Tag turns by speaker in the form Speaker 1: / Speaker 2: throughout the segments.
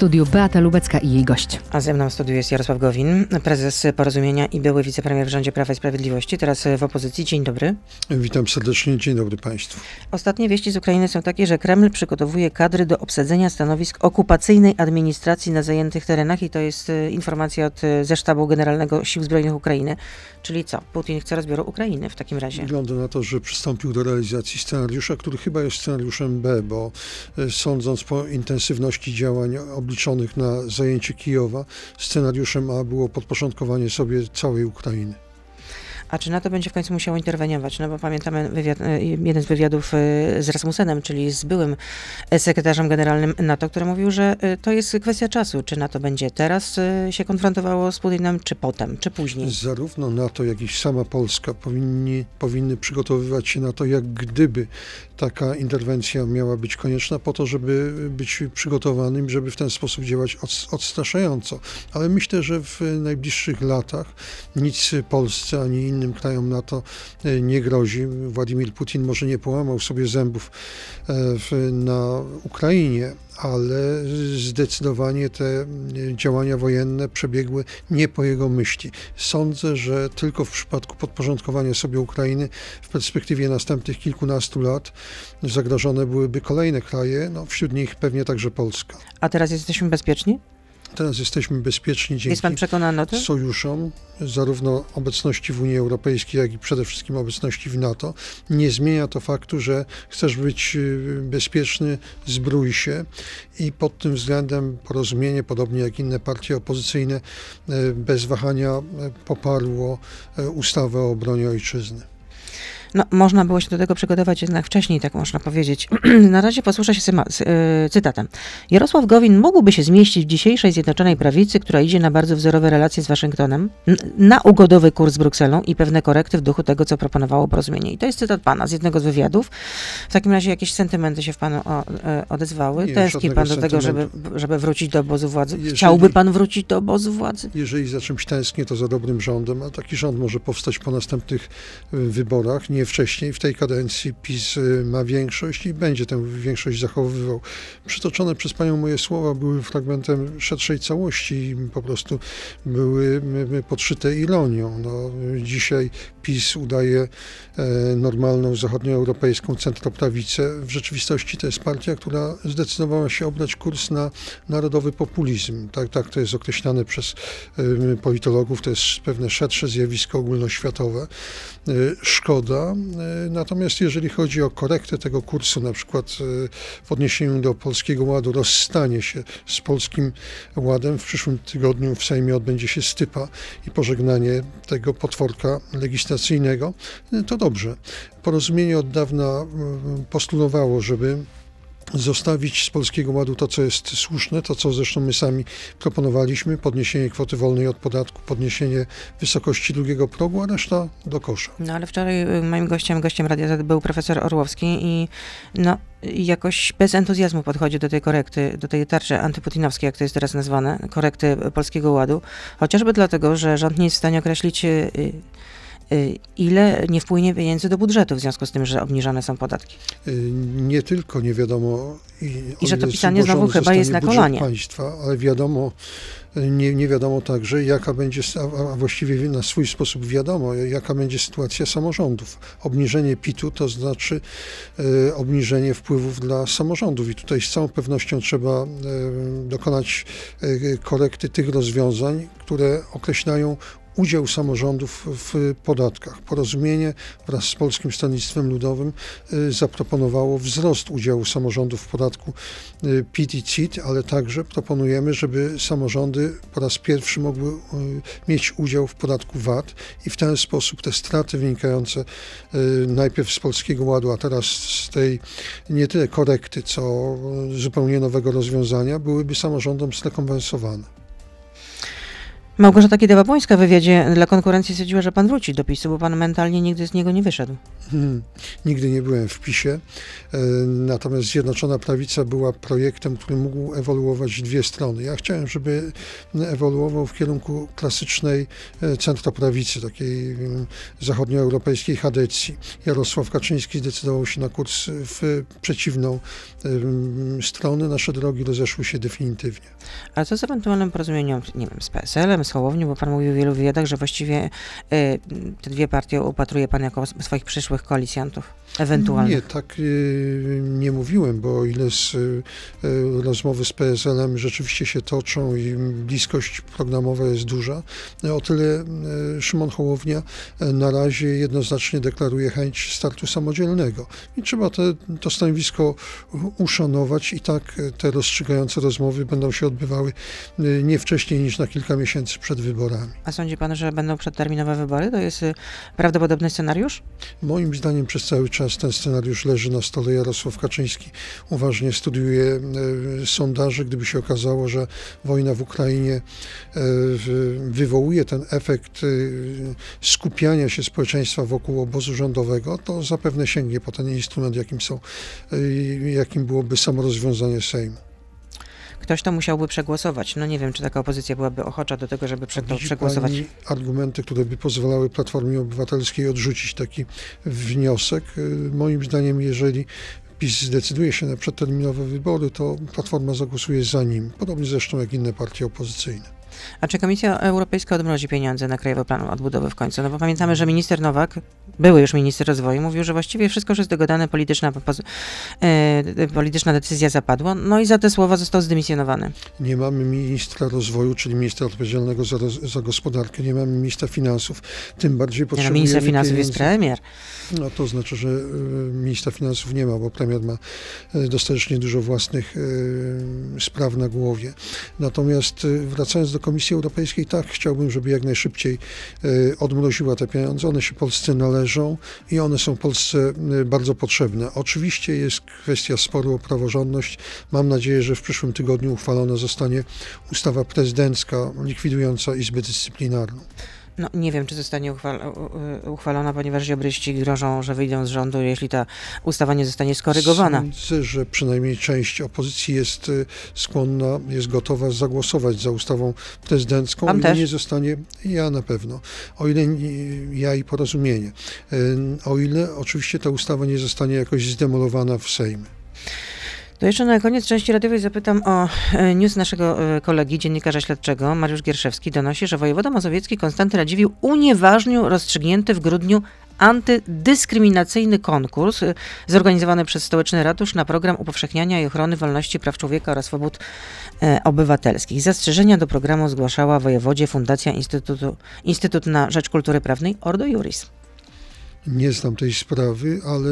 Speaker 1: studiu Beata Lubecka i jej gość.
Speaker 2: A ze mną w studiu jest Jarosław Gowin, prezes Porozumienia i były wicepremier w rządzie Prawa i Sprawiedliwości, teraz w opozycji. Dzień dobry.
Speaker 3: Witam serdecznie, dzień dobry Państwu.
Speaker 2: Ostatnie wieści z Ukrainy są takie, że Kreml przygotowuje kadry do obsadzenia stanowisk okupacyjnej administracji na zajętych terenach i to jest e, informacja od, e, ze Sztabu Generalnego Sił Zbrojnych Ukrainy. Czyli co? Putin chce rozbioru Ukrainy w takim razie.
Speaker 3: Wygląda na to, że przystąpił do realizacji scenariusza, który chyba jest scenariuszem B, bo e, sądząc po intensywności działań obliczonych na zajęcie Kijowa, scenariuszem A było podporządkowanie sobie całej Ukrainy.
Speaker 2: A czy NATO będzie w końcu musiało interweniować? No bo pamiętamy wywiad, e, jeden z wywiadów e, z Rasmussenem, czyli z byłym sekretarzem generalnym NATO, który mówił, że to jest kwestia czasu. Czy NATO będzie teraz się konfrontowało z Putinem, czy potem, czy później?
Speaker 3: Zarówno NATO, jak i sama Polska powinni, powinny przygotowywać się na to, jak gdyby taka interwencja miała być konieczna po to, żeby być przygotowanym, żeby w ten sposób działać odstraszająco. Ale myślę, że w najbliższych latach nic Polsce ani innym krajom NATO e, nie grozi. Władimir Putin może nie połamał sobie zębów e, na Ukrainie, ale zdecydowanie te działania wojenne przebiegły nie po jego myśli. Sądzę, że tylko w przypadku podporządkowania sobie Ukrainy w perspektywie następnych kilkunastu lat zagrożone byłyby kolejne kraje, no wśród nich pewnie także Polska.
Speaker 2: A teraz jesteśmy bezpieczni?
Speaker 3: Teraz jesteśmy bezpieczni dzięki sojuszom, zarówno obecności w Unii Europejskiej, jak i przede wszystkim obecności w NATO. Nie zmienia to faktu, że chcesz być y, bezpieczny, zbrój się i pod tym względem porozumienie, podobnie jak inne partie opozycyjne, y, bez wahania y, poparło ustawę o obronie ojczyzny.
Speaker 2: No, można było się do tego przygotować jednak wcześniej, tak można powiedzieć. Na razie posłuszę się e, cytatem. Jarosław Gowin mógłby się zmieścić w dzisiejszej Zjednoczonej Prawicy, która idzie na bardzo wzorowe relacje z Waszyngtonem, na ugodowy kurs z Brukselą i pewne korekty w duchu tego, co proponowało porozumienie. I to jest cytat pana z jednego z wywiadów. W takim razie jakieś sentymenty się w panu e, odezwały. Nie, Tęskni pan do tego, żeby, żeby wrócić do obozu władzy? Jeżeli, Chciałby pan wrócić do obozu władzy?
Speaker 3: Jeżeli za czymś tęsknię, to za dobrym rządem, a taki rząd może powstać po następnych e, wyborach. Nie nie wcześniej. W tej kadencji PiS y, ma większość i będzie tę większość zachowywał. Przytoczone przez panią moje słowa były fragmentem szerszej całości i po prostu były podszyte ironią. No, dzisiaj PiS udaje e, normalną zachodnioeuropejską centroprawicę. W rzeczywistości to jest partia, która zdecydowała się obrać kurs na narodowy populizm. Tak, tak to jest określane przez politologów, to jest pewne szersze zjawisko ogólnoświatowe. E, szkoda. Natomiast jeżeli chodzi o korektę tego kursu, na przykład w odniesieniu do Polskiego Ładu, rozstanie się z Polskim Ładem, w przyszłym tygodniu w Sejmie odbędzie się stypa i pożegnanie tego potworka legislacyjnego administracyjnego, to dobrze. Porozumienie od dawna postulowało, żeby zostawić z Polskiego Ładu to, co jest słuszne, to, co zresztą my sami proponowaliśmy, podniesienie kwoty wolnej od podatku, podniesienie wysokości drugiego progu, a reszta do kosza.
Speaker 2: No ale wczoraj y, moim gościem, gościem Radia Z był profesor Orłowski i no, jakoś bez entuzjazmu podchodzi do tej korekty, do tej tarczy antyputinowskiej, jak to jest teraz nazwane, korekty Polskiego Ładu, chociażby dlatego, że rząd nie jest w stanie określić y, ile nie wpłynie pieniędzy do budżetu w związku z tym, że obniżane są podatki?
Speaker 3: Y, nie tylko nie wiadomo.
Speaker 2: I, I że to pisanie znowu chyba jest na kolanie.
Speaker 3: państwa, ale wiadomo, nie, nie wiadomo także, jaka będzie, a właściwie na swój sposób wiadomo, jaka będzie sytuacja samorządów. Obniżenie PIT-u to znaczy e, obniżenie wpływów dla samorządów i tutaj z całą pewnością trzeba e, dokonać e, korekty tych rozwiązań, które określają udział samorządów w podatkach. Porozumienie wraz z Polskim Stronnictwem Ludowym y, zaproponowało wzrost udziału samorządów w podatku y, PIT i CIT, ale także proponujemy, żeby samorządy po raz pierwszy mogły y, mieć udział w podatku VAT i w ten sposób te straty wynikające najpierw z Polskiego Ładu, a teraz z tej nie tyle korekty, co zupełnie nowego rozwiązania byłyby samorządom zrekompensowane.
Speaker 2: Małgorzata Kidawa-Błońska w wywiadzie dla konkurencji stwierdziła, że pan wróci do PiSu, bo pan mentalnie nigdy z niego nie wyszedł.
Speaker 3: Hmm, nigdy nie byłem w PiSie, e, natomiast Zjednoczona Prawica była projektem, który mógł ewoluować w dwie strony. Ja chciałem, żeby ewoluował w kierunku klasycznej e, centroprawicy, takiej mm, zachodnioeuropejskiej chadecji. Jarosław Kaczyński zdecydował się na kurs w przeciwną em, stronę. Nasze drogi rozeszły się definitywnie.
Speaker 2: A co z ewentualnym porozumieniem, nie wiem, z PSL-em, z bo pan mówił w wielu wywiadach, że właściwie y, te dwie partie upatruje pan jako swoich przyszłych koalicjantów, ewentualnych.
Speaker 3: Nie, tak y, nie mówiłem, bo o ile z, y, rozmowy z PSL-em rzeczywiście się toczą i bliskość programowa jest duża, o tyle Szymon Hołownia na razie jednoznacznie deklaruje chęć startu samodzielnego. I trzeba te, to stanowisko uszanować i tak te rozstrzygające rozmowy będą się odbywały nie wcześniej niż na kilka miesięcy przed wyborami.
Speaker 2: A sądzi pan, że będą przedterminowe wybory? To jest y, prawdopodobny scenariusz?
Speaker 3: Moim zdaniem przez cały czas ten scenariusz leży na stole. Jarosław Kaczyński uważnie studiuje e, sondaże. Gdyby się okazało, że wojna w Ukrainie w- wywołuje ten efekt skupiania się społeczeństwa wokół obozu rządowego, to zapewne sięgnie po ten instrument, jakim, są, jakim byłoby samo rozwiązanie Sejmu.
Speaker 2: Ktoś to musiałby przegłosować. No nie wiem, czy taka opozycja byłaby ochocza do tego, żeby przed to przegłosować.
Speaker 3: pani argumenty, które by pozwalały Platformie Obywatelskiej odrzucić taki wniosek. Y, Moim zdaniem, jeżeli PiS zdecyduje się na przedterminowe wybory, to Platforma zagłosuje za nim, podobnie zresztą jak inne partie opozycyjne.
Speaker 2: A czy Komisja Europejska odmrozi pieniądze na Krajowy Plan Odbudowy w końcu? No bo pamiętamy, że minister Nowak, były już minister rozwoju, mówił, że właściwie wszystko już jest dogadane, polityczna, e, polityczna decyzja zapadła, no i za te słowa został zdymisjonowany.
Speaker 3: Nie mamy ministra rozwoju, czyli ministra odpowiedzialnego za, za gospodarkę, nie mamy ministra finansów, tym bardziej
Speaker 2: no,
Speaker 3: potrzebujemy
Speaker 2: minister finansów jest
Speaker 3: pieniędzy.
Speaker 2: premier.
Speaker 3: No to znaczy, że y, ministra finansów nie ma, bo premier ma y, dostatecznie dużo własnych spraw na głowie. Natomiast wracając do Komisji Europejskiej, tak, chciałbym, żeby jak najszybciej y, odmroziła te pieniądze. One się Polsce należą i one są Polsce y, bardzo potrzebne. Oczywiście jest kwestia sporu o praworządność. Mam nadzieję, że w przyszłym tygodniu uchwalona zostanie ustawa prezydencka likwidująca Izbę Dyscyplinarną.
Speaker 2: No nie wiem, czy zostanie uchwalona, ponieważ ziobryści grożą, że wyjdą z rządu, jeśli ta ustawa nie zostanie skorygowana.
Speaker 3: Sądzę, że przynajmniej część opozycji jest y, skłonna, jest gotowa zagłosować za ustawą prezydencką,
Speaker 2: Pan
Speaker 3: o ile
Speaker 2: też?
Speaker 3: nie zostanie, ja na pewno, o ile ja i porozumienie, Y, o ile oczywiście ta ustawa nie zostanie jakoś zdemolowana w Sejmie.
Speaker 2: To jeszcze na koniec części radiowej zapytam o e, news naszego e, kolegi, dziennikarza śledczego. Mariusz Gierszewski donosi, że wojewoda mazowiecki Konstanty Radziwiłł unieważnił rozstrzygnięty w grudniu antydyskryminacyjny konkurs e, zorganizowany przez Stołeczny Ratusz na program upowszechniania i ochrony wolności praw człowieka oraz swobód obywatelskich. Zastrzeżenia do programu zgłaszała wojewodzie Fundacja Instytutu, Instytut na Rzecz Kultury Prawnej Ordo Juris.
Speaker 3: Nie znam tej sprawy, ale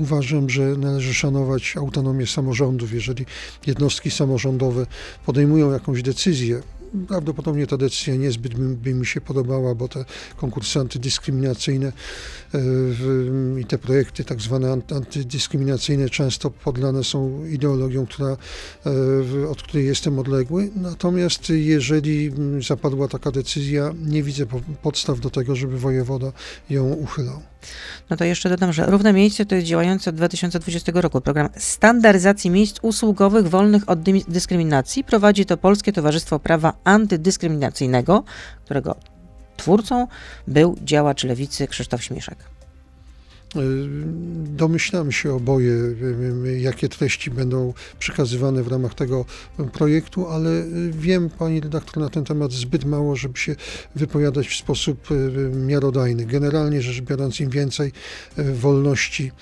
Speaker 3: uważam, że należy szanować autonomię samorządów. Jeżeli jednostki samorządowe podejmują jakąś decyzję, prawdopodobnie ta decyzja niezbyt by, mi się podobała, bo te konkursy antydyskryminacyjne e, i te projekty tak zwane ant- antydyskryminacyjne często podlane są ideologią, która, e, od której jestem odległy. Natomiast jeżeli mm, zapadła taka decyzja, nie widzę po- podstaw do tego, żeby wojewoda ją uchylał.
Speaker 2: No to jeszcze dodam, że Równe Miejsce to jest działający od 2020 roku program standaryzacji miejsc usługowych wolnych od dyskryminacji. Prowadzi to Polskie Towarzystwo Prawa Antydyskryminacyjnego, którego twórcą był działacz lewicy Krzysztof Śmieszek.
Speaker 3: Y, Domyślamy się oboje, y, y, jakie treści będą przekazywane w ramach tego projektu, ale wiem, pani redaktor, na ten temat zbyt mało, żeby się wypowiadać w sposób miarodajny. Generalnie rzecz biorąc, im więcej wolności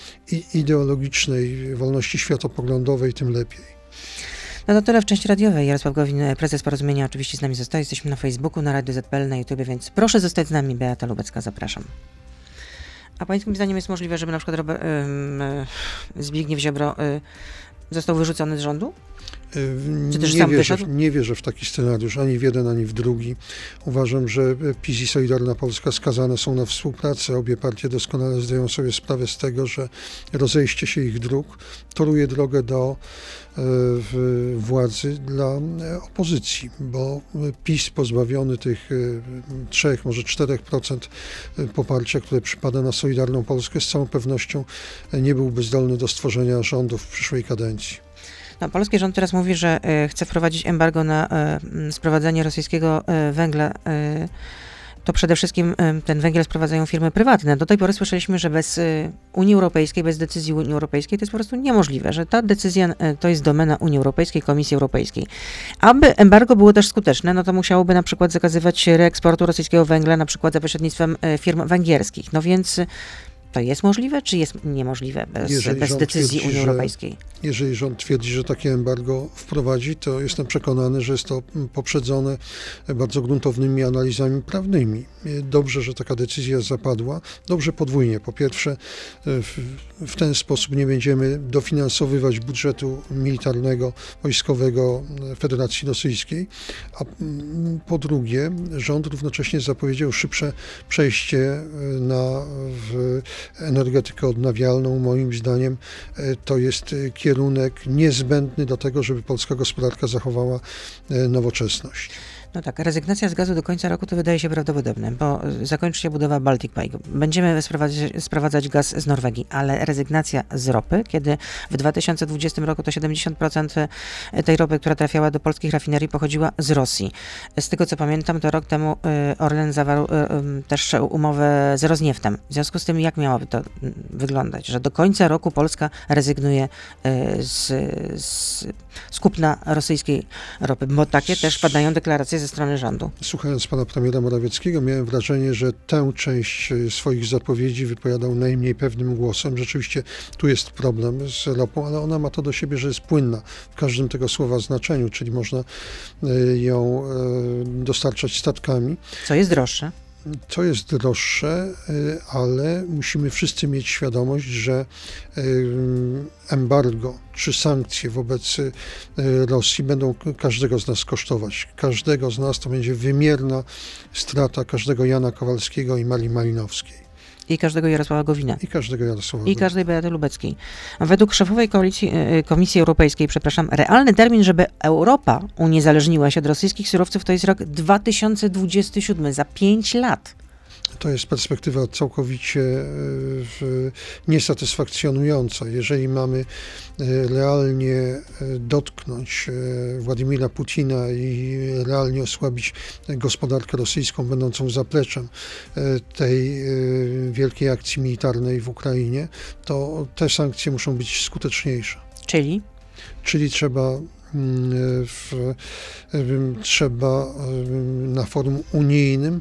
Speaker 3: ideologicznej, wolności światopoglądowej, tym lepiej.
Speaker 2: No to tyle w części radiowej. Jarosław Gowin, prezes Porozumienia, oczywiście z nami zostaje. Jesteśmy na Facebooku, na Radio ZPL, na YouTube, więc proszę zostać z nami. Beata Lubecka, zapraszam. A pańskim zdaniem jest możliwe, żeby na przykład Robert, Zbigniew Ziobro y, został wyrzucony z rządu? Czy też
Speaker 3: nie, wierzę,
Speaker 2: wyszedł?
Speaker 3: nie wierzę w taki scenariusz, ani w jeden, ani w drugi. Uważam, że PiS i Solidarna Polska skazane są na współpracę. Obie partie doskonale zdają sobie sprawę z tego, że rozejście się ich dróg toruje drogę do e, władzy dla e, opozycji, bo PiS pozbawiony tych e, trzech, może 4% poparcia, które przypada na Solidarną Polskę, z całą pewnością e, nie byłby zdolny do stworzenia rządów w przyszłej kadencji.
Speaker 2: No, polski rząd teraz mówi, że e, chce wprowadzić embargo na m, sprowadzanie rosyjskiego e, węgla. To przede wszystkim ten węgiel sprowadzają firmy prywatne. Do tej pory słyszeliśmy, że bez Unii Europejskiej, bez decyzji Unii Europejskiej to jest po prostu niemożliwe, że ta decyzja to jest domena Unii Europejskiej, Komisji Europejskiej. Aby embargo było też skuteczne, no to musiałoby na przykład zakazywać reeksportu rosyjskiego węgla, na przykład za pośrednictwem firm węgierskich. No więc to jest możliwe, czy jest niemożliwe bez,
Speaker 3: Jeżeli
Speaker 2: bez decyzji
Speaker 3: twierdzi,
Speaker 2: Unii
Speaker 3: że-
Speaker 2: Europejskiej?
Speaker 3: Jeżeli rząd twierdzi, że takie embargo wprowadzi, to jestem przekonany, że jest to poprzedzone bardzo gruntownymi analizami prawnymi. Dobrze, że taka decyzja zapadła. Dobrze podwójnie. Po pierwsze, w, w ten sposób nie będziemy dofinansowywać budżetu militarnego, wojskowego Federacji Rosyjskiej, a mm, po drugie, rząd równocześnie zapowiedział szybsze przejście na w energetykę odnawialną. Moim zdaniem e, to jest e, kierunek niezbędny do tego, żeby polska gospodarka zachowała e, nowoczesność.
Speaker 2: No tak, rezygnacja z gazu do końca roku to wydaje się prawdopodobne, bo zakończy się budowa Baltic Pipe. Będziemy sprowadzać, sprowadzać gaz z Norwegii, ale rezygnacja z ropy, kiedy w 2020 roku to 70% tej ropy, która trafiała do polskich rafinerii, pochodziła z Rosji. Z tego co pamiętam, to rok temu y, Orlen zawarł ym, też umowę z Rosnieftem. W związku z tym, jak miałoby to mm, wyglądać? Że do końca roku Polska rezygnuje z, z, z kupna rosyjskiej ropy, bo takie też padają deklaracje ze strony rządu.
Speaker 3: Słuchając pana premiera Morawieckiego, miałem wrażenie, że tę część e, swoich zapowiedzi wypowiadał najmniej pewnym głosem. Rzeczywiście tu jest problem z ropą, ale ona ma to do siebie, że jest płynna w każdym tego słowa znaczeniu, czyli można e, ją e, dostarczać statkami.
Speaker 2: Co jest droższe?
Speaker 3: To jest droższe, y, ale musimy wszyscy mieć świadomość, że y, embargo czy sankcje wobec y, Rosji będą każdego z nas kosztować. Każdego z nas to będzie wymierna strata każdego Jana Kowalskiego i Marii Malinowskiej.
Speaker 2: I każdego Jarosława Gowina.
Speaker 3: I każdego Jarosława.
Speaker 2: I każdej Beaty Lubeckiej. Według szefowej koalicji, e, Komisji Europejskiej, przepraszam, realny termin, żeby Europa uniezależniła się od rosyjskich surowców, to jest rok 2027, za 5 lat.
Speaker 3: To jest perspektywa całkowicie e, niesatysfakcjonująca. Jeżeli mamy e, realnie e, dotknąć Władimira Putina i realnie osłabić gospodarkę rosyjską, będącą zapleczem tej wielkiej akcji militarnej w Ukrainie, to te sankcje muszą być skuteczniejsze.
Speaker 2: Czyli
Speaker 3: Czyli trzeba, trzeba na forum unijnym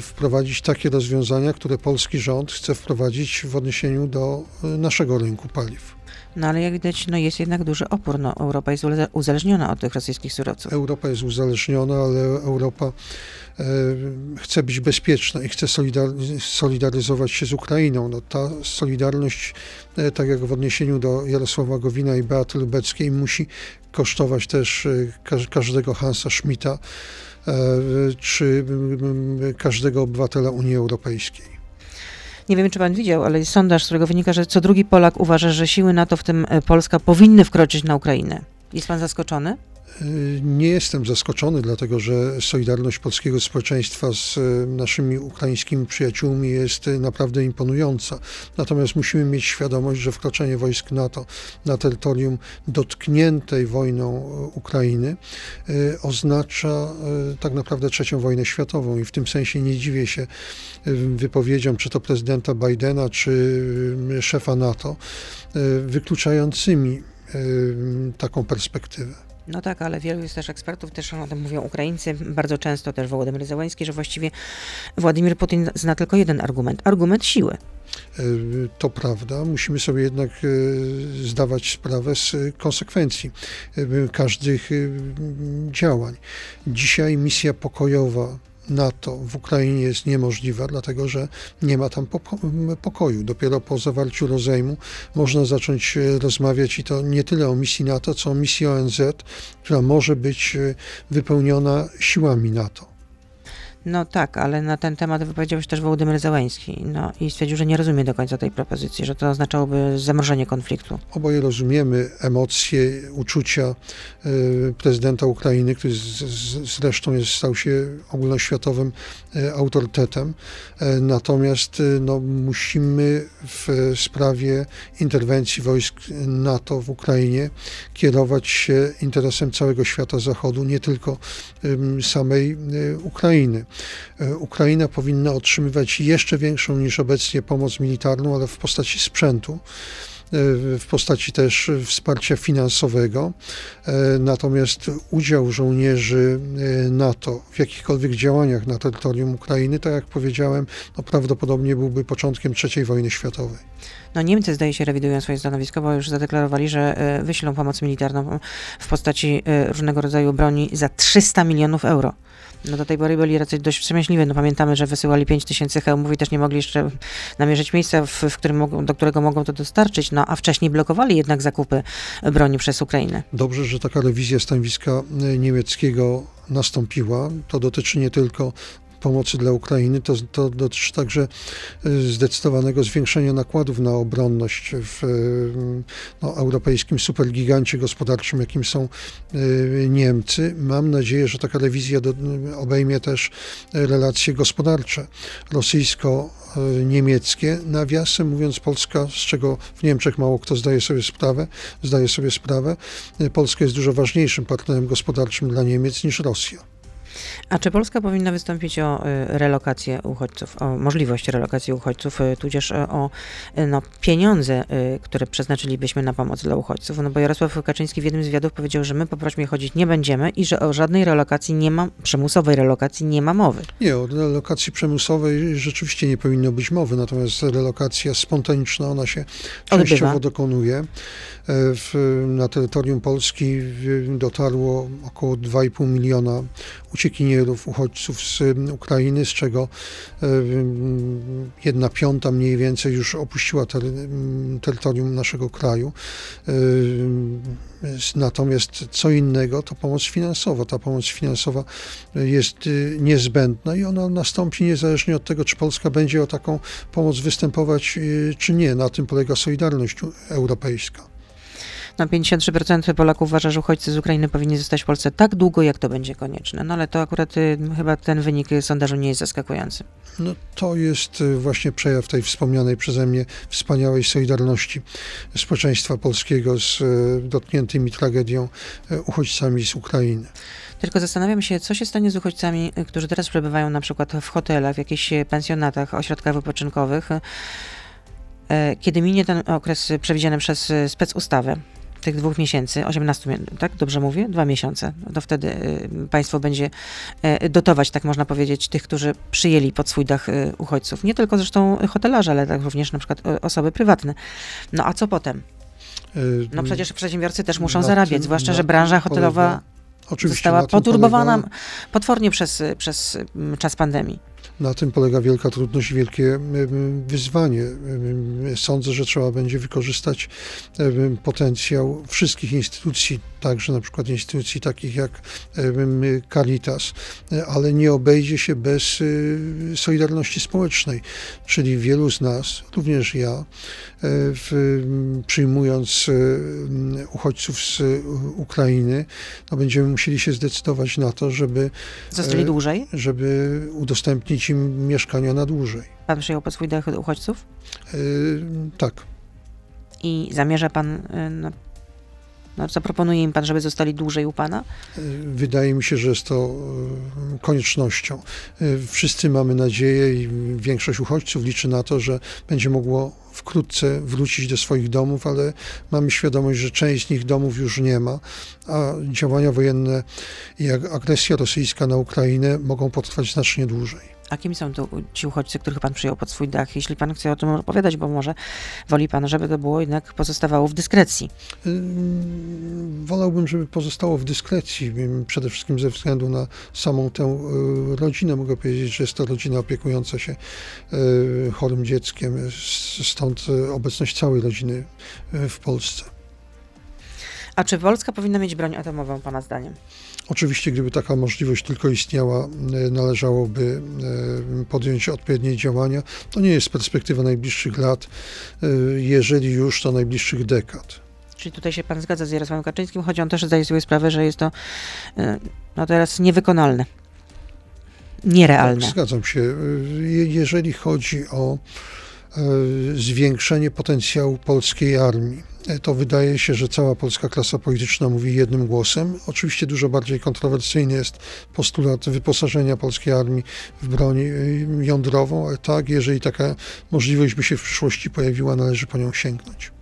Speaker 3: wprowadzić takie rozwiązania, które polski rząd chce wprowadzić w odniesieniu do naszego rynku paliw.
Speaker 2: No ale jak widać, no jest jednak duży opór. No, Europa jest uzależniona od tych rosyjskich surowców.
Speaker 3: Europa jest uzależniona, ale Europa e, chce być bezpieczna i chce solidar- solidaryzować się z Ukrainą. No, ta solidarność, e, tak jak w odniesieniu do Jarosława Gowina i Beaty Lubeckiej, musi kosztować też e, każ- każdego Hansa Schmidta e, czy każdego obywatela Unii Europejskiej.
Speaker 2: Nie wiem, czy pan widział, ale jest sondaż, z którego wynika, że co drugi Polak uważa, że siły NATO, w tym e, Polska, powinny wkroczyć na Ukrainę. Jest pan zaskoczony?
Speaker 3: Y, Nie jestem zaskoczony, dlatego że solidarność polskiego społeczeństwa z y, naszymi ukraińskimi przyjaciółmi jest y, naprawdę imponująca. Natomiast musimy mieć świadomość, że wkroczenie wojsk NATO na terytorium dotkniętej wojną Ukrainy oznacza tak naprawdę trzecią wojnę światową i w tym sensie nie dziwię się wypowiedziom czy to prezydenta Bidena, czy szefa NATO, wykluczającymi taką perspektywę.
Speaker 2: No tak, ale wielu jest też ekspertów, też o tym mówią Ukraińcy, bardzo często też Wołodymyr Zełański, że właściwie Władimir Putin zna tylko jeden argument, argument siły.
Speaker 3: E, To prawda, musimy sobie jednak e, zdawać sprawę z konsekwencji e, każdych działań. Dzisiaj misja pokojowa NATO w Ukrainie jest niemożliwa, dlatego że nie ma tam pokoju. Dopiero po zawarciu rozejmu można zacząć e, rozmawiać i to nie tyle o misji NATO, co o misji ONZ, która może być e, wypełniona siłami NATO.
Speaker 2: No tak, ale na ten temat wypowiedział się też Wołodymyr Załęski no, i stwierdził, że nie rozumie do końca tej propozycji, że to oznaczałoby zamrożenie konfliktu.
Speaker 3: Oboje rozumiemy emocje, uczucia y, prezydenta Ukrainy, który zresztą jest, stał się ogólnoświatowym y, autorytetem. Y, natomiast no, musimy w sprawie interwencji wojsk NATO w Ukrainie kierować się interesem całego świata zachodu, nie tylko samej Ukrainy. E, Ukraina powinna otrzymywać jeszcze większą niż obecnie pomoc militarną, ale w postaci sprzętu e, w postaci też wsparcia finansowego. E, natomiast udział żołnierzy NATO w jakichkolwiek działaniach na terytorium Ukrainy, tak jak powiedziałem, no prawdopodobnie byłby początkiem III wojny światowej.
Speaker 2: No Niemcy zdaje się rewidują swoje stanowisko, bo już zadeklarowali, że wyślą pomoc militarną w postaci różnego rodzaju broni za 300 milionów euro. No do tej pory byli raczej dość wstrzemięźliwi. No pamiętamy, że wysyłali 5 tysięcy hełmów i też nie mogli jeszcze namierzyć miejsca, w, w którym mogą, do którego mogą to dostarczyć. No a wcześniej blokowali jednak zakupy broni przez Ukrainę.
Speaker 3: Dobrze, że taka rewizja stanowiska niemieckiego nastąpiła. To dotyczy nie tylko pomocy dla Ukrainy, to, to dotyczy także y, zdecydowanego zwiększenia nakładów na obronność w y, no, europejskim supergigancie gospodarczym, jakim są y, Niemcy. Mam nadzieję, że taka rewizja do, obejmie też relacje gospodarcze rosyjsko-niemieckie. Nawiasem mówiąc, Polska, z czego w Niemczech mało kto zdaje sobie sprawę, zdaje sobie sprawę, Polska jest dużo ważniejszym partnerem gospodarczym dla Niemiec niż Rosja.
Speaker 2: A czy Polska powinna wystąpić o y, relokację uchodźców, o możliwość relokacji uchodźców, y, tudzież y, o no, pieniądze, które przeznaczylibyśmy na pomoc dla uchodźców? No bo Jarosław Kaczyński w jednym z wywiadów powiedział, że my po prośmie chodzić nie będziemy i że o żadnej relokacji nie ma, przymusowej relokacji nie ma mowy.
Speaker 3: Nie, o relokacji przymusowej rzeczywiście nie powinno być mowy, natomiast relokacja spontaniczna, ona się częściowo Odbywa. dokonuje. E, w, na terytorium Polski dotarło około 2,5 miliona uciekinierów, uchodźców z Ukrainy, z czego e, jedna piąta mniej więcej już opuściła ter terytorium naszego kraju. E, natomiast co innego to pomoc finansowa. Ta pomoc finansowa jest e, niezbędna i ona nastąpi niezależnie od tego, czy Polska będzie o taką pomoc występować, czy nie. Na tym polega solidarność europejska.
Speaker 2: No 53% Polaków uważa, że uchodźcy z Ukrainy powinni zostać w Polsce tak długo, jak to będzie konieczne. No ale to akurat y, chyba ten wynik sondażu nie jest zaskakujący.
Speaker 3: No to jest y, właśnie przejaw tej wspomnianej przeze mnie wspaniałej solidarności społeczeństwa polskiego z y, dotkniętymi tragedią uchodźcami z Ukrainy.
Speaker 2: Tylko zastanawiam się, co się stanie z uchodźcami, którzy teraz przebywają na przykład w hotelach, w jakichś pensjonatach, ośrodkach wypoczynkowych, kiedy minie ten okres przewidziany przez specustawę tych dwóch miesięcy, 18, tak? Dobrze mówię? Dwa miesiące. To wtedy y, państwo będzie y, dotować, tak można powiedzieć, tych, którzy przyjęli pod swój dach y, uchodźców. Nie tylko zresztą hotelarze, ale tak również na przykład osoby prywatne. No a co potem? No przecież przedsiębiorcy też muszą zarabiać, zwłaszcza, że branża hotelowa Oczywiście, została poturbowana polega... potwornie przez, przez mm, czas pandemii.
Speaker 3: Na tym polega wielka trudność i wielkie wyzwanie. Sądzę, że trzeba będzie wykorzystać potencjał wszystkich instytucji, także na przykład instytucji takich jak Caritas, ale nie obejdzie się bez y, solidarności społecznej, czyli wielu z nas, również ja, w, przyjmując y, uchodźców z Ukrainy, no będziemy musieli się zdecydować na to, żeby
Speaker 2: zostali dłużej,
Speaker 3: żeby udostępnić im mieszkania na dłużej.
Speaker 2: Pan przyjął pod swój dach uchodźców? Yy,
Speaker 3: tak.
Speaker 2: I zamierza pan, yy, no, zaproponuje im pan, żeby zostali dłużej u pana?
Speaker 3: Wydaje mi się, że jest to koniecznością. Wszyscy mamy nadzieję i większość uchodźców liczy na to, że będzie mogło wkrótce wrócić do swoich domów, ale mamy świadomość, że część z nich domów już nie ma, a działania wojenne i agresja rosyjska na Ukrainę mogą potrwać znacznie dłużej.
Speaker 2: A kim są to ci uchodźcy, których pan przyjął pod swój dach? Jeśli pan chce o tym opowiadać, bo może woli pan, żeby to było jednak pozostawało w dyskrecji.
Speaker 3: Ym, Wolałbym, żeby pozostało w dyskrecji, przede wszystkim ze względu na samą tę y, rodzinę. Mogę powiedzieć, że jest to rodzina opiekująca się y, chorym dzieckiem, stąd obecność całej rodziny y, w Polsce.
Speaker 2: A czy Polska powinna mieć broń atomową, pana zdaniem?
Speaker 3: Oczywiście, gdyby taka możliwość tylko istniała, y, należałoby y, podjąć odpowiednie działania. To nie jest perspektywa najbliższych lat, y, jeżeli już to najbliższych dekad.
Speaker 2: Czyli tutaj się pan zgadza z Jarosławem Kaczyńskim, choć on też zdaje sobie sprawę, że jest to e, no teraz niewykonalne. Nierealne.
Speaker 3: Tak, zgadzam się. Je- Jeżeli chodzi o e, zwiększenie potencjału polskiej armii, e, to wydaje się, że cała polska klasa polityczna mówi jednym głosem. Oczywiście dużo bardziej kontrowersyjny jest postulat wyposażenia polskiej armii w broń e, jądrową, ale tak, jeżeli taka możliwość by się w przyszłości pojawiła, należy po nią sięgnąć.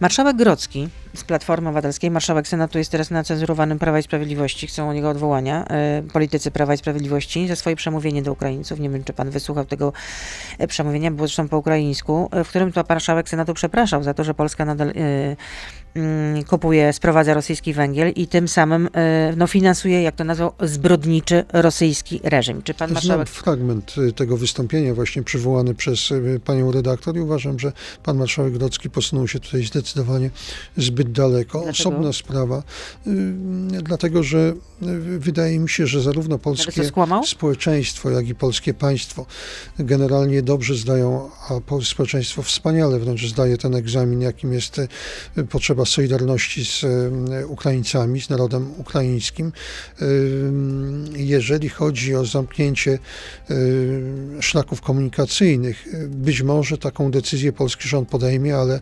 Speaker 2: Marszałek Grocki z Platformy Obywatelskiej, marszałek Senatu jest teraz na cenzurowanym Prawa i Sprawiedliwości, chcą o niego odwołania, e, politycy Prawa i Sprawiedliwości, za swoje przemówienie do Ukraińców. Nie wiem, czy pan wysłuchał tego e, przemówienia, było zresztą po ukraińsku, e, w którym to marszałek Senatu przepraszał za to, że Polska nadal kupuje, sprowadza rosyjski węgiel i tym samym e, no, finansuje, jak to nazwał, zbrodniczy rosyjski reżim. Czy pan
Speaker 3: Znam
Speaker 2: marszałek...
Speaker 3: fragment y, tego wystąpienia właśnie przywołany przez y, panią redaktor i uważam, że pan marszałek Grodzki posunął się tutaj zdecydowanie zbyt daleko.
Speaker 2: Dlaczego?
Speaker 3: Osobna sprawa, dlatego że wydaje mi się, że zarówno polskie społeczeństwo, jak i polskie państwo generalnie dobrze zdają, a po- społeczeństwo wspaniale wręcz zdaje ten egzamin, jakim jest y, solidarności z Ukraińcami, z narodem ukraińskim. Jeżeli chodzi o zamknięcie szlaków komunikacyjnych, być może taką decyzję polski rząd podejmie, ale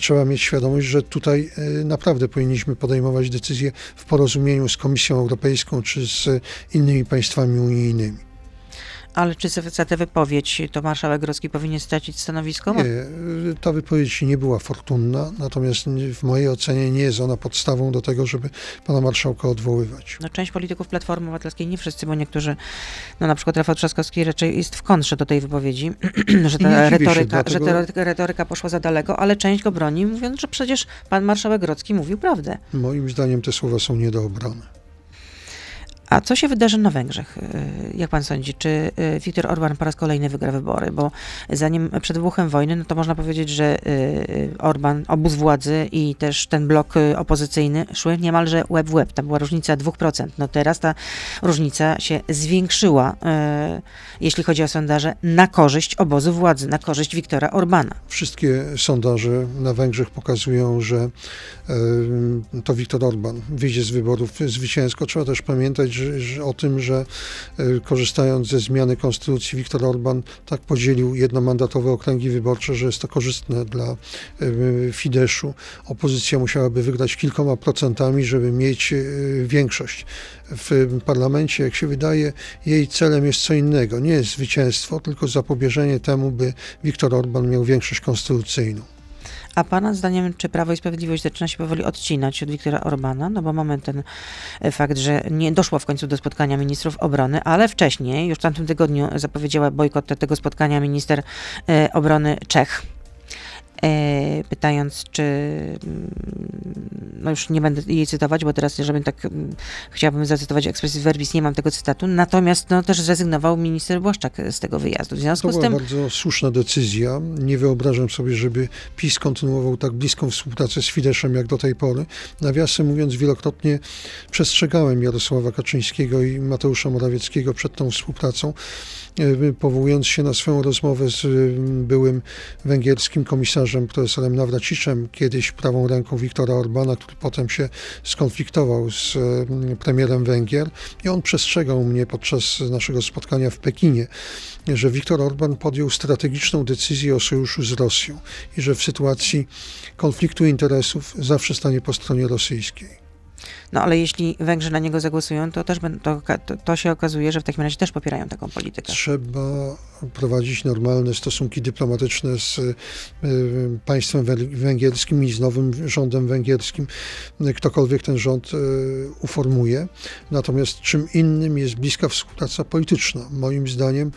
Speaker 3: trzeba mieć świadomość, że tutaj naprawdę powinniśmy podejmować decyzje w porozumieniu z Komisją Europejską czy z innymi państwami unijnymi.
Speaker 2: Ale czy za tę wypowiedź to marszałek Grocki powinien stracić stanowisko?
Speaker 3: Nie, ta wypowiedź nie była fortunna, natomiast w mojej ocenie nie jest ona podstawą do tego, żeby pana marszałka odwoływać.
Speaker 2: No, część polityków Platformy Obywatelskiej, nie wszyscy, bo niektórzy, no na przykład Rafał Trzaskowski raczej jest w kontrze do tej wypowiedzi, że ta,
Speaker 3: dziwię się,
Speaker 2: retoryka,
Speaker 3: dlatego-
Speaker 2: że ta retoryka- retoryka poszła za daleko, ale część go broni, mówiąc, że przecież pan marszałek Grocki mówił prawdę.
Speaker 3: Moim zdaniem te słowa są nie do obrony.
Speaker 2: A co się wydarzy na Węgrzech? Y, Jak pan sądzi? Czy y, Viktor Orban po raz kolejny wygra wybory? Bo zanim przed wybuchem wojny, no to można powiedzieć, że y, Orban, obóz władzy i też ten blok y, opozycyjny szły niemalże łeb w łeb. Tam była różnica 2%. No teraz ta różnica się zwiększyła, y, jeśli chodzi o sondaże, na korzyść obozu władzy, na korzyść Viktora Orbana.
Speaker 3: Wszystkie sondaże na Węgrzech pokazują, że to Viktor Orban wyjdzie z wyborów zwycięsko. Trzeba też pamiętać że o tym, że e, korzystając ze zmiany konstytucji, Viktor Orban tak podzielił jednomandatowe okręgi wyborcze, że jest to korzystne dla e, Fideszu. Opozycja musiałaby wygrać kilkoma procentami, żeby mieć e, większość w parlamencie, jak się wydaje, jej celem jest co innego. Nie jest zwycięstwo, tylko zapobieżenie temu, by Viktor Orban miał większość konstytucyjną.
Speaker 2: A pana zdaniem, czy Prawo i Sprawiedliwość zaczyna się powoli odcinać od Wiktora Orbana? No bo mamy ten e, fakt, że nie doszło w końcu do spotkania ministrów obrony, ale wcześniej, już w tamtym tygodniu zapowiedziała bojkot tego spotkania minister e, obrony Czech. E, pytając, czy mm, no już nie będę jej cytować, bo teraz, żeby tak mm, chciałabym zacytować expressis verbis, nie mam tego cytatu, natomiast no, też zrezygnował minister Błaszczak z tego wyjazdu. W
Speaker 3: To
Speaker 2: związku z
Speaker 3: była
Speaker 2: tym
Speaker 3: bardzo słuszna decyzja. Nie wyobrażam sobie, żeby PiS kontynuował tak bliską współpracę z Fideszem jak do tej pory. Nawiasem mówiąc, wielokrotnie przestrzegałem Jarosława Kaczyńskiego i Mateusza Morawieckiego przed tą współpracą, powołując się na swoją rozmowę z e, byłym węgierskim komisarzem profesorem Nawraciczem, kiedyś prawą ręką Viktora Orbana, który potem się skonfliktował z e, premierem Węgier i on przestrzegał mnie podczas naszego spotkania w Pekinie, że Viktor Orban podjął strategiczną decyzję o sojuszu z Rosją i że w sytuacji konfliktu interesów zawsze stanie po stronie rosyjskiej.
Speaker 2: No ale jeśli Węgrzy na niego zagłosują, to też to, to, się okazuje, że w takim razie też popierają taką politykę.
Speaker 3: Trzeba prowadzić normalne stosunki dyplomatyczne z y, państwem węg- węgierskim i z nowym rządem węgierskim, y, ktokolwiek ten rząd y, uformuje. Natomiast czym innym jest bliska współpraca polityczna. Moim zdaniem y,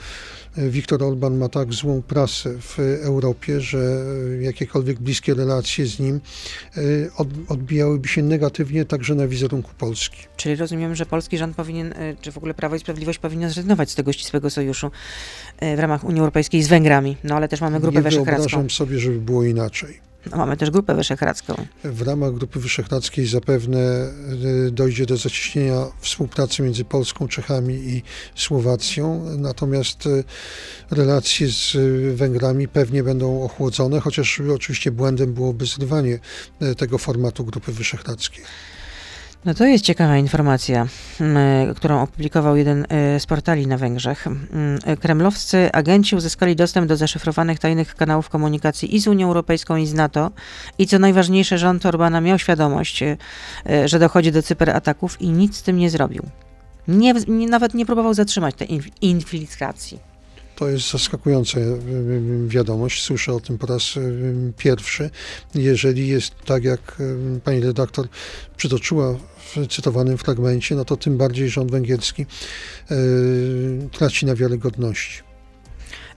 Speaker 3: Viktor Orban ma tak złą prasę w Europie, że y, jakiekolwiek bliskie relacje z nim od, odbijałyby się negatywnie także na wizerunku Polski.
Speaker 2: Czyli rozumiem, że polski rząd powinien, y, czy w ogóle Prawo i Sprawiedliwość powinien zrezygnować z tego ścisłego sojuszu w ramach Unii Europejskiej z Węgrami. No ale też mamy Grupę
Speaker 3: Nie
Speaker 2: Wyszehradzką.
Speaker 3: wyobrażam sobie, żeby było inaczej.
Speaker 2: No, mamy też Grupę Wyszehradzką.
Speaker 3: W ramach Grupy Wyszehradzkiej zapewne y, dojdzie do zacieśnienia współpracy między Polską, Czechami i Słowacją, natomiast y, relacje z y, Węgrami pewnie będą ochłodzone, chociaż oczywiście błędem byłoby zrywanie tego formatu Grupy Wyszehradzkiej.
Speaker 2: No to jest ciekawa informacja, mm, którą opublikował jeden y, z portali na Węgrzech. Mm, y, Kremlowscy agenci uzyskali dostęp do zaszyfrowanych tajnych kanałów komunikacji i z Unią Europejską, i z NATO. I co najważniejsze, rząd Orbana miał świadomość, że dochodzi do cyberataków i nic z tym nie zrobił. Nie, nie, nawet nie próbował zatrzymać tej inf- infiltracji.
Speaker 3: To jest zaskakująca y, y, wiadomość. Słyszę o tym po raz y, pierwszy. Jeżeli jest tak, jak pani redaktor przytoczyła w cytowanym fragmencie, no to tym bardziej rząd węgierski traci na wiarygodności.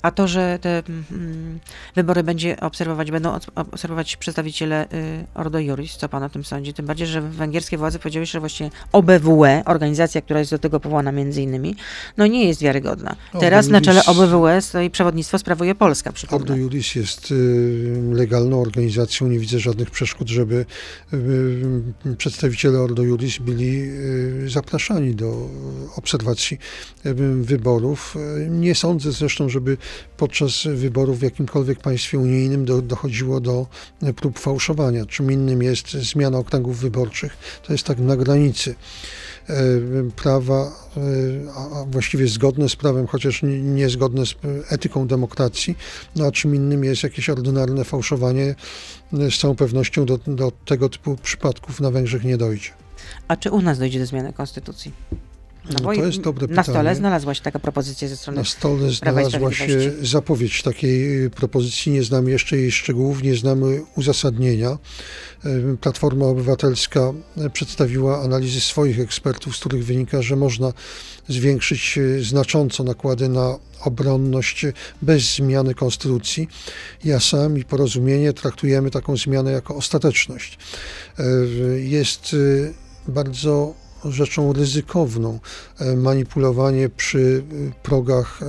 Speaker 2: A to, że te mm, wybory będzie obserwować, będą obserwować przedstawiciele y, Ordo Juris, co pan o tym sądzi? Tym bardziej, że węgierskie władze powiedziały, że właśnie OBWE, organizacja, która jest do tego powołana między innymi, no nie jest wiarygodna.
Speaker 3: Ordo
Speaker 2: Teraz na czele OBWE stoi przewodnictwo sprawuje Polska,
Speaker 3: Ordo
Speaker 2: przypomnę.
Speaker 3: Juris jest y, legalną organizacją. Nie widzę żadnych przeszkód, żeby y, przedstawiciele Ordo Juris byli zapraszani do obserwacji wyborów. Nie sądzę zresztą, żeby podczas wyborów w jakimkolwiek państwie unijnym do, dochodziło do prób fałszowania. Czym innym jest zmiana okręgów wyborczych. To jest tak na granicy y, prawa, y, a właściwie zgodne z prawem, chociaż nie- niezgodne z etyką demokracji, no a czym innym jest jakieś ordynarne fałszowanie. Y, Z całą pewnością do, do tego typu przypadków na Węgrzech nie dojdzie.
Speaker 2: A czy u nas dojdzie do zmiany konstytucji?
Speaker 3: No
Speaker 2: bo
Speaker 3: to jest dobre
Speaker 2: Na stole
Speaker 3: pytanie.
Speaker 2: znalazła się taka propozycja ze strony
Speaker 3: Na stole znalazła się zapowiedź takiej y, propozycji. Nie znamy jeszcze jej szczegółów, nie znamy uzasadnienia. Y, Platforma Obywatelska y, przedstawiła analizy swoich ekspertów, z których wynika, że można zwiększyć znacząco nakłady na obronność bez zmiany konstytucji. Ja sam i porozumienie traktujemy taką zmianę jako ostateczność. Jest bardzo rzeczą ryzykowną e, manipulowanie przy y, progach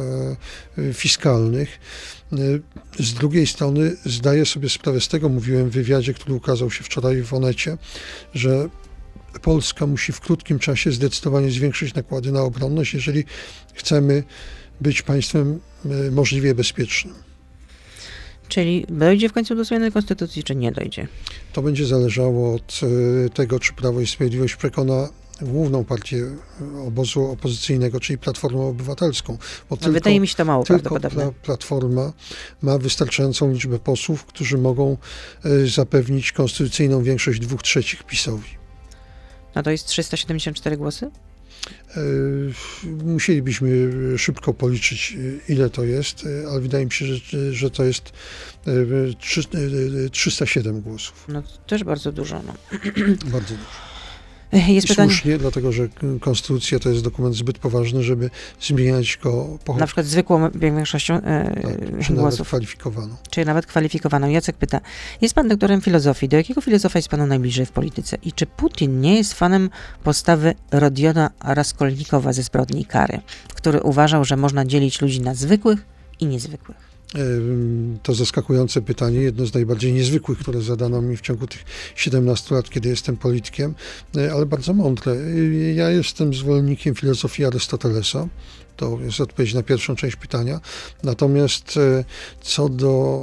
Speaker 3: e, fiskalnych. Z drugiej strony zdaję sobie sprawę z tego, mówiłem w wywiadzie, który ukazał się wczoraj w Onecie, że Polska musi w krótkim czasie zdecydowanie zwiększyć nakłady na obronność, jeżeli chcemy być państwem możliwie bezpiecznym.
Speaker 2: Czyli dojdzie w końcu do zmiany konstytucji, czy nie dojdzie?
Speaker 3: To będzie zależało od e, tego, czy Prawo i Sprawiedliwość przekona główną partię obozu opozycyjnego, czyli Platformę Obywatelską. Bo
Speaker 2: No, wydaje mi się to mało
Speaker 3: tylko pla, Platforma ma wystarczającą liczbę posłów, którzy mogą e, zapewnić konstytucyjną większość dwóch trzecich PiSowi.
Speaker 2: No to jest 374 głosy?
Speaker 3: E, Musielibyśmy szybko policzyć, e, ile to jest, ale wydaje mi się, że, że to jest e, trzy- e, 307 głosów.
Speaker 2: No to też bardzo dużo. No.
Speaker 3: Bardzo dużo.
Speaker 2: Jest
Speaker 3: I
Speaker 2: pytanie,
Speaker 3: słusznie, dlatego że konstytucja to jest dokument zbyt poważny, żeby zmieniać go po
Speaker 2: na przykład zwykłą większością e,
Speaker 3: tak, czy nawet
Speaker 2: głosów,
Speaker 3: kwalifikowaną.
Speaker 2: czy nawet kwalifikowaną. Jacek pyta, jest pan doktorem filozofii, do jakiego filozofa jest panu najbliżej w polityce? I czy Putin nie jest fanem postawy Rodiona Raskolnikowa ze Zbrodni Kary, który uważał, że można dzielić ludzi na zwykłych i niezwykłych?
Speaker 3: To zaskakujące pytanie, jedno z najbardziej niezwykłych, które zadano mi w ciągu tych 17 lat, kiedy jestem politykiem, y, ale bardzo mądre. Y, Ja jestem zwolennikiem filozofii Arystotelesa. To jest odpowiedź na pierwszą część pytania. Natomiast e, co do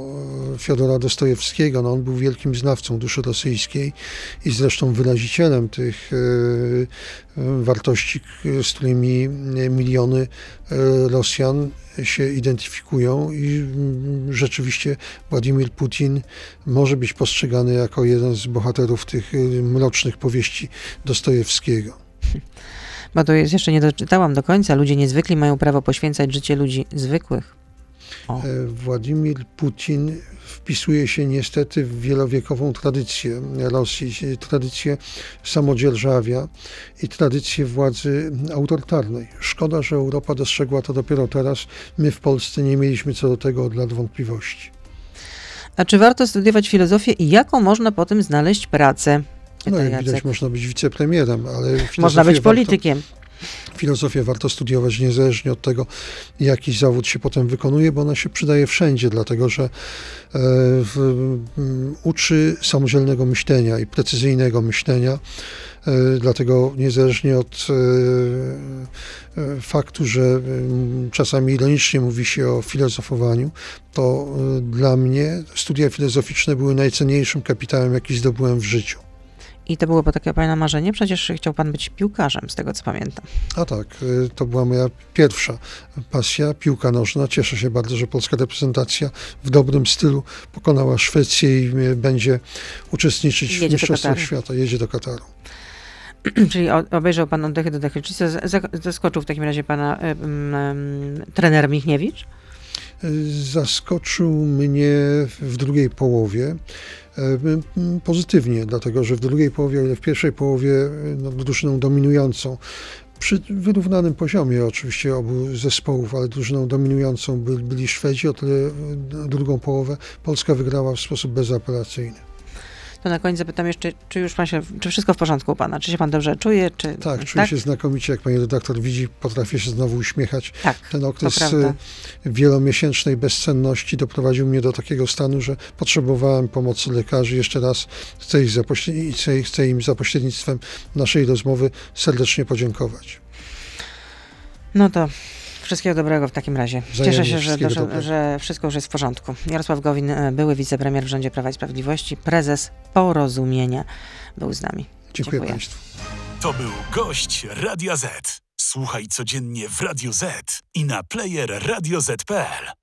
Speaker 3: e, Fiodora Dostojewskiego, no on był wielkim znawcą duszy rosyjskiej i zresztą wyrazicielem tych e, wartości, z którymi miliony Rosjan się identyfikują i mm, rzeczywiście Władimir Putin może być postrzegany jako jeden z bohaterów tych mrocznych powieści Dostojewskiego.
Speaker 2: Bo to jest, jeszcze nie doczytałam do końca. Ludzie niezwykli mają prawo poświęcać życie ludzi zwykłych. O.
Speaker 3: E, Władimir Putin wpisuje się niestety w wielowiekową tradycję Rosji, tradycję samodzierżawia i tradycję władzy autorytarnej. Szkoda, że Europa dostrzegła to dopiero teraz. My w Polsce nie mieliśmy co do tego od lat wątpliwości.
Speaker 2: A czy warto studiować filozofię i jaką można po tym znaleźć pracę?
Speaker 3: No jak
Speaker 2: Jacek.
Speaker 3: widać, można być wicepremierem, ale
Speaker 2: Można
Speaker 3: filozofię
Speaker 2: być
Speaker 3: warto-
Speaker 2: politykiem.
Speaker 3: Filozofię warto studiować niezależnie od tego, jaki zawód się potem wykonuje, bo ona się przydaje wszędzie, dlatego że e, w, m, uczy samodzielnego myślenia i precyzyjnego myślenia. E, Dlatego niezależnie od e, e, faktu, że m, czasami ironicznie mówi się o filozofowaniu, to e, dla mnie studia filozoficzne były najcenniejszym kapitałem, jaki zdobyłem w życiu.
Speaker 2: I to było po takie pana marzenie? Przecież chciał pan być piłkarzem, z tego co pamiętam.
Speaker 3: A tak, y, to była moja pierwsza pasja, piłka nożna. Cieszę się bardzo, że polska reprezentacja w dobrym stylu pokonała Szwecję i y, będzie uczestniczyć
Speaker 2: Jedzie
Speaker 3: w Mistrzostwach. Świata. Jedzie do Kataru.
Speaker 2: Czyli obejrzał pan oddechy do dechy. Czy zaskoczył w takim razie pana em, em, trener Michniewicz?
Speaker 3: Zaskoczył mnie w drugiej połowie pozytywnie, dlatego że w drugiej połowie, o ile w pierwszej połowie y, no, drużyną dominującą, przy wyrównanym poziomie oczywiście obu zespołów, ale drużyną dominującą by, byli Szwedzi, o tyle y, drugą połowę Polska wygrała w sposób bezapelacyjny.
Speaker 2: To na koniec zapytam jeszcze, czy już pan się, czy wszystko w porządku u pana? Czy się pan dobrze czuje? Czy,
Speaker 3: Tak, czuję się znakomicie, jak pani redaktor widzi, potrafię się znowu uśmiechać.
Speaker 2: Tak,
Speaker 3: Ten okres y, wielomiesięcznej bezsenności doprowadził mnie do takiego stanu, że potrzebowałem pomocy lekarzy. Jeszcze raz chcę, ich za pośle- chcę, chcę im za pośrednictwem naszej rozmowy serdecznie podziękować.
Speaker 2: No to wszystkiego dobrego w takim razie.
Speaker 3: Wzajemnie
Speaker 2: Cieszę się, że, że wszystko już jest w porządku. Jarosław Gowin, e, były wicepremier w rządzie Prawa i Sprawiedliwości, prezes Porozumienia, był z nami.
Speaker 3: Dziękuję,
Speaker 2: Dziękuję.
Speaker 3: Państwu.
Speaker 4: To był gość Radia Z. Słuchaj codziennie w Radio Z i na player radioz.pl.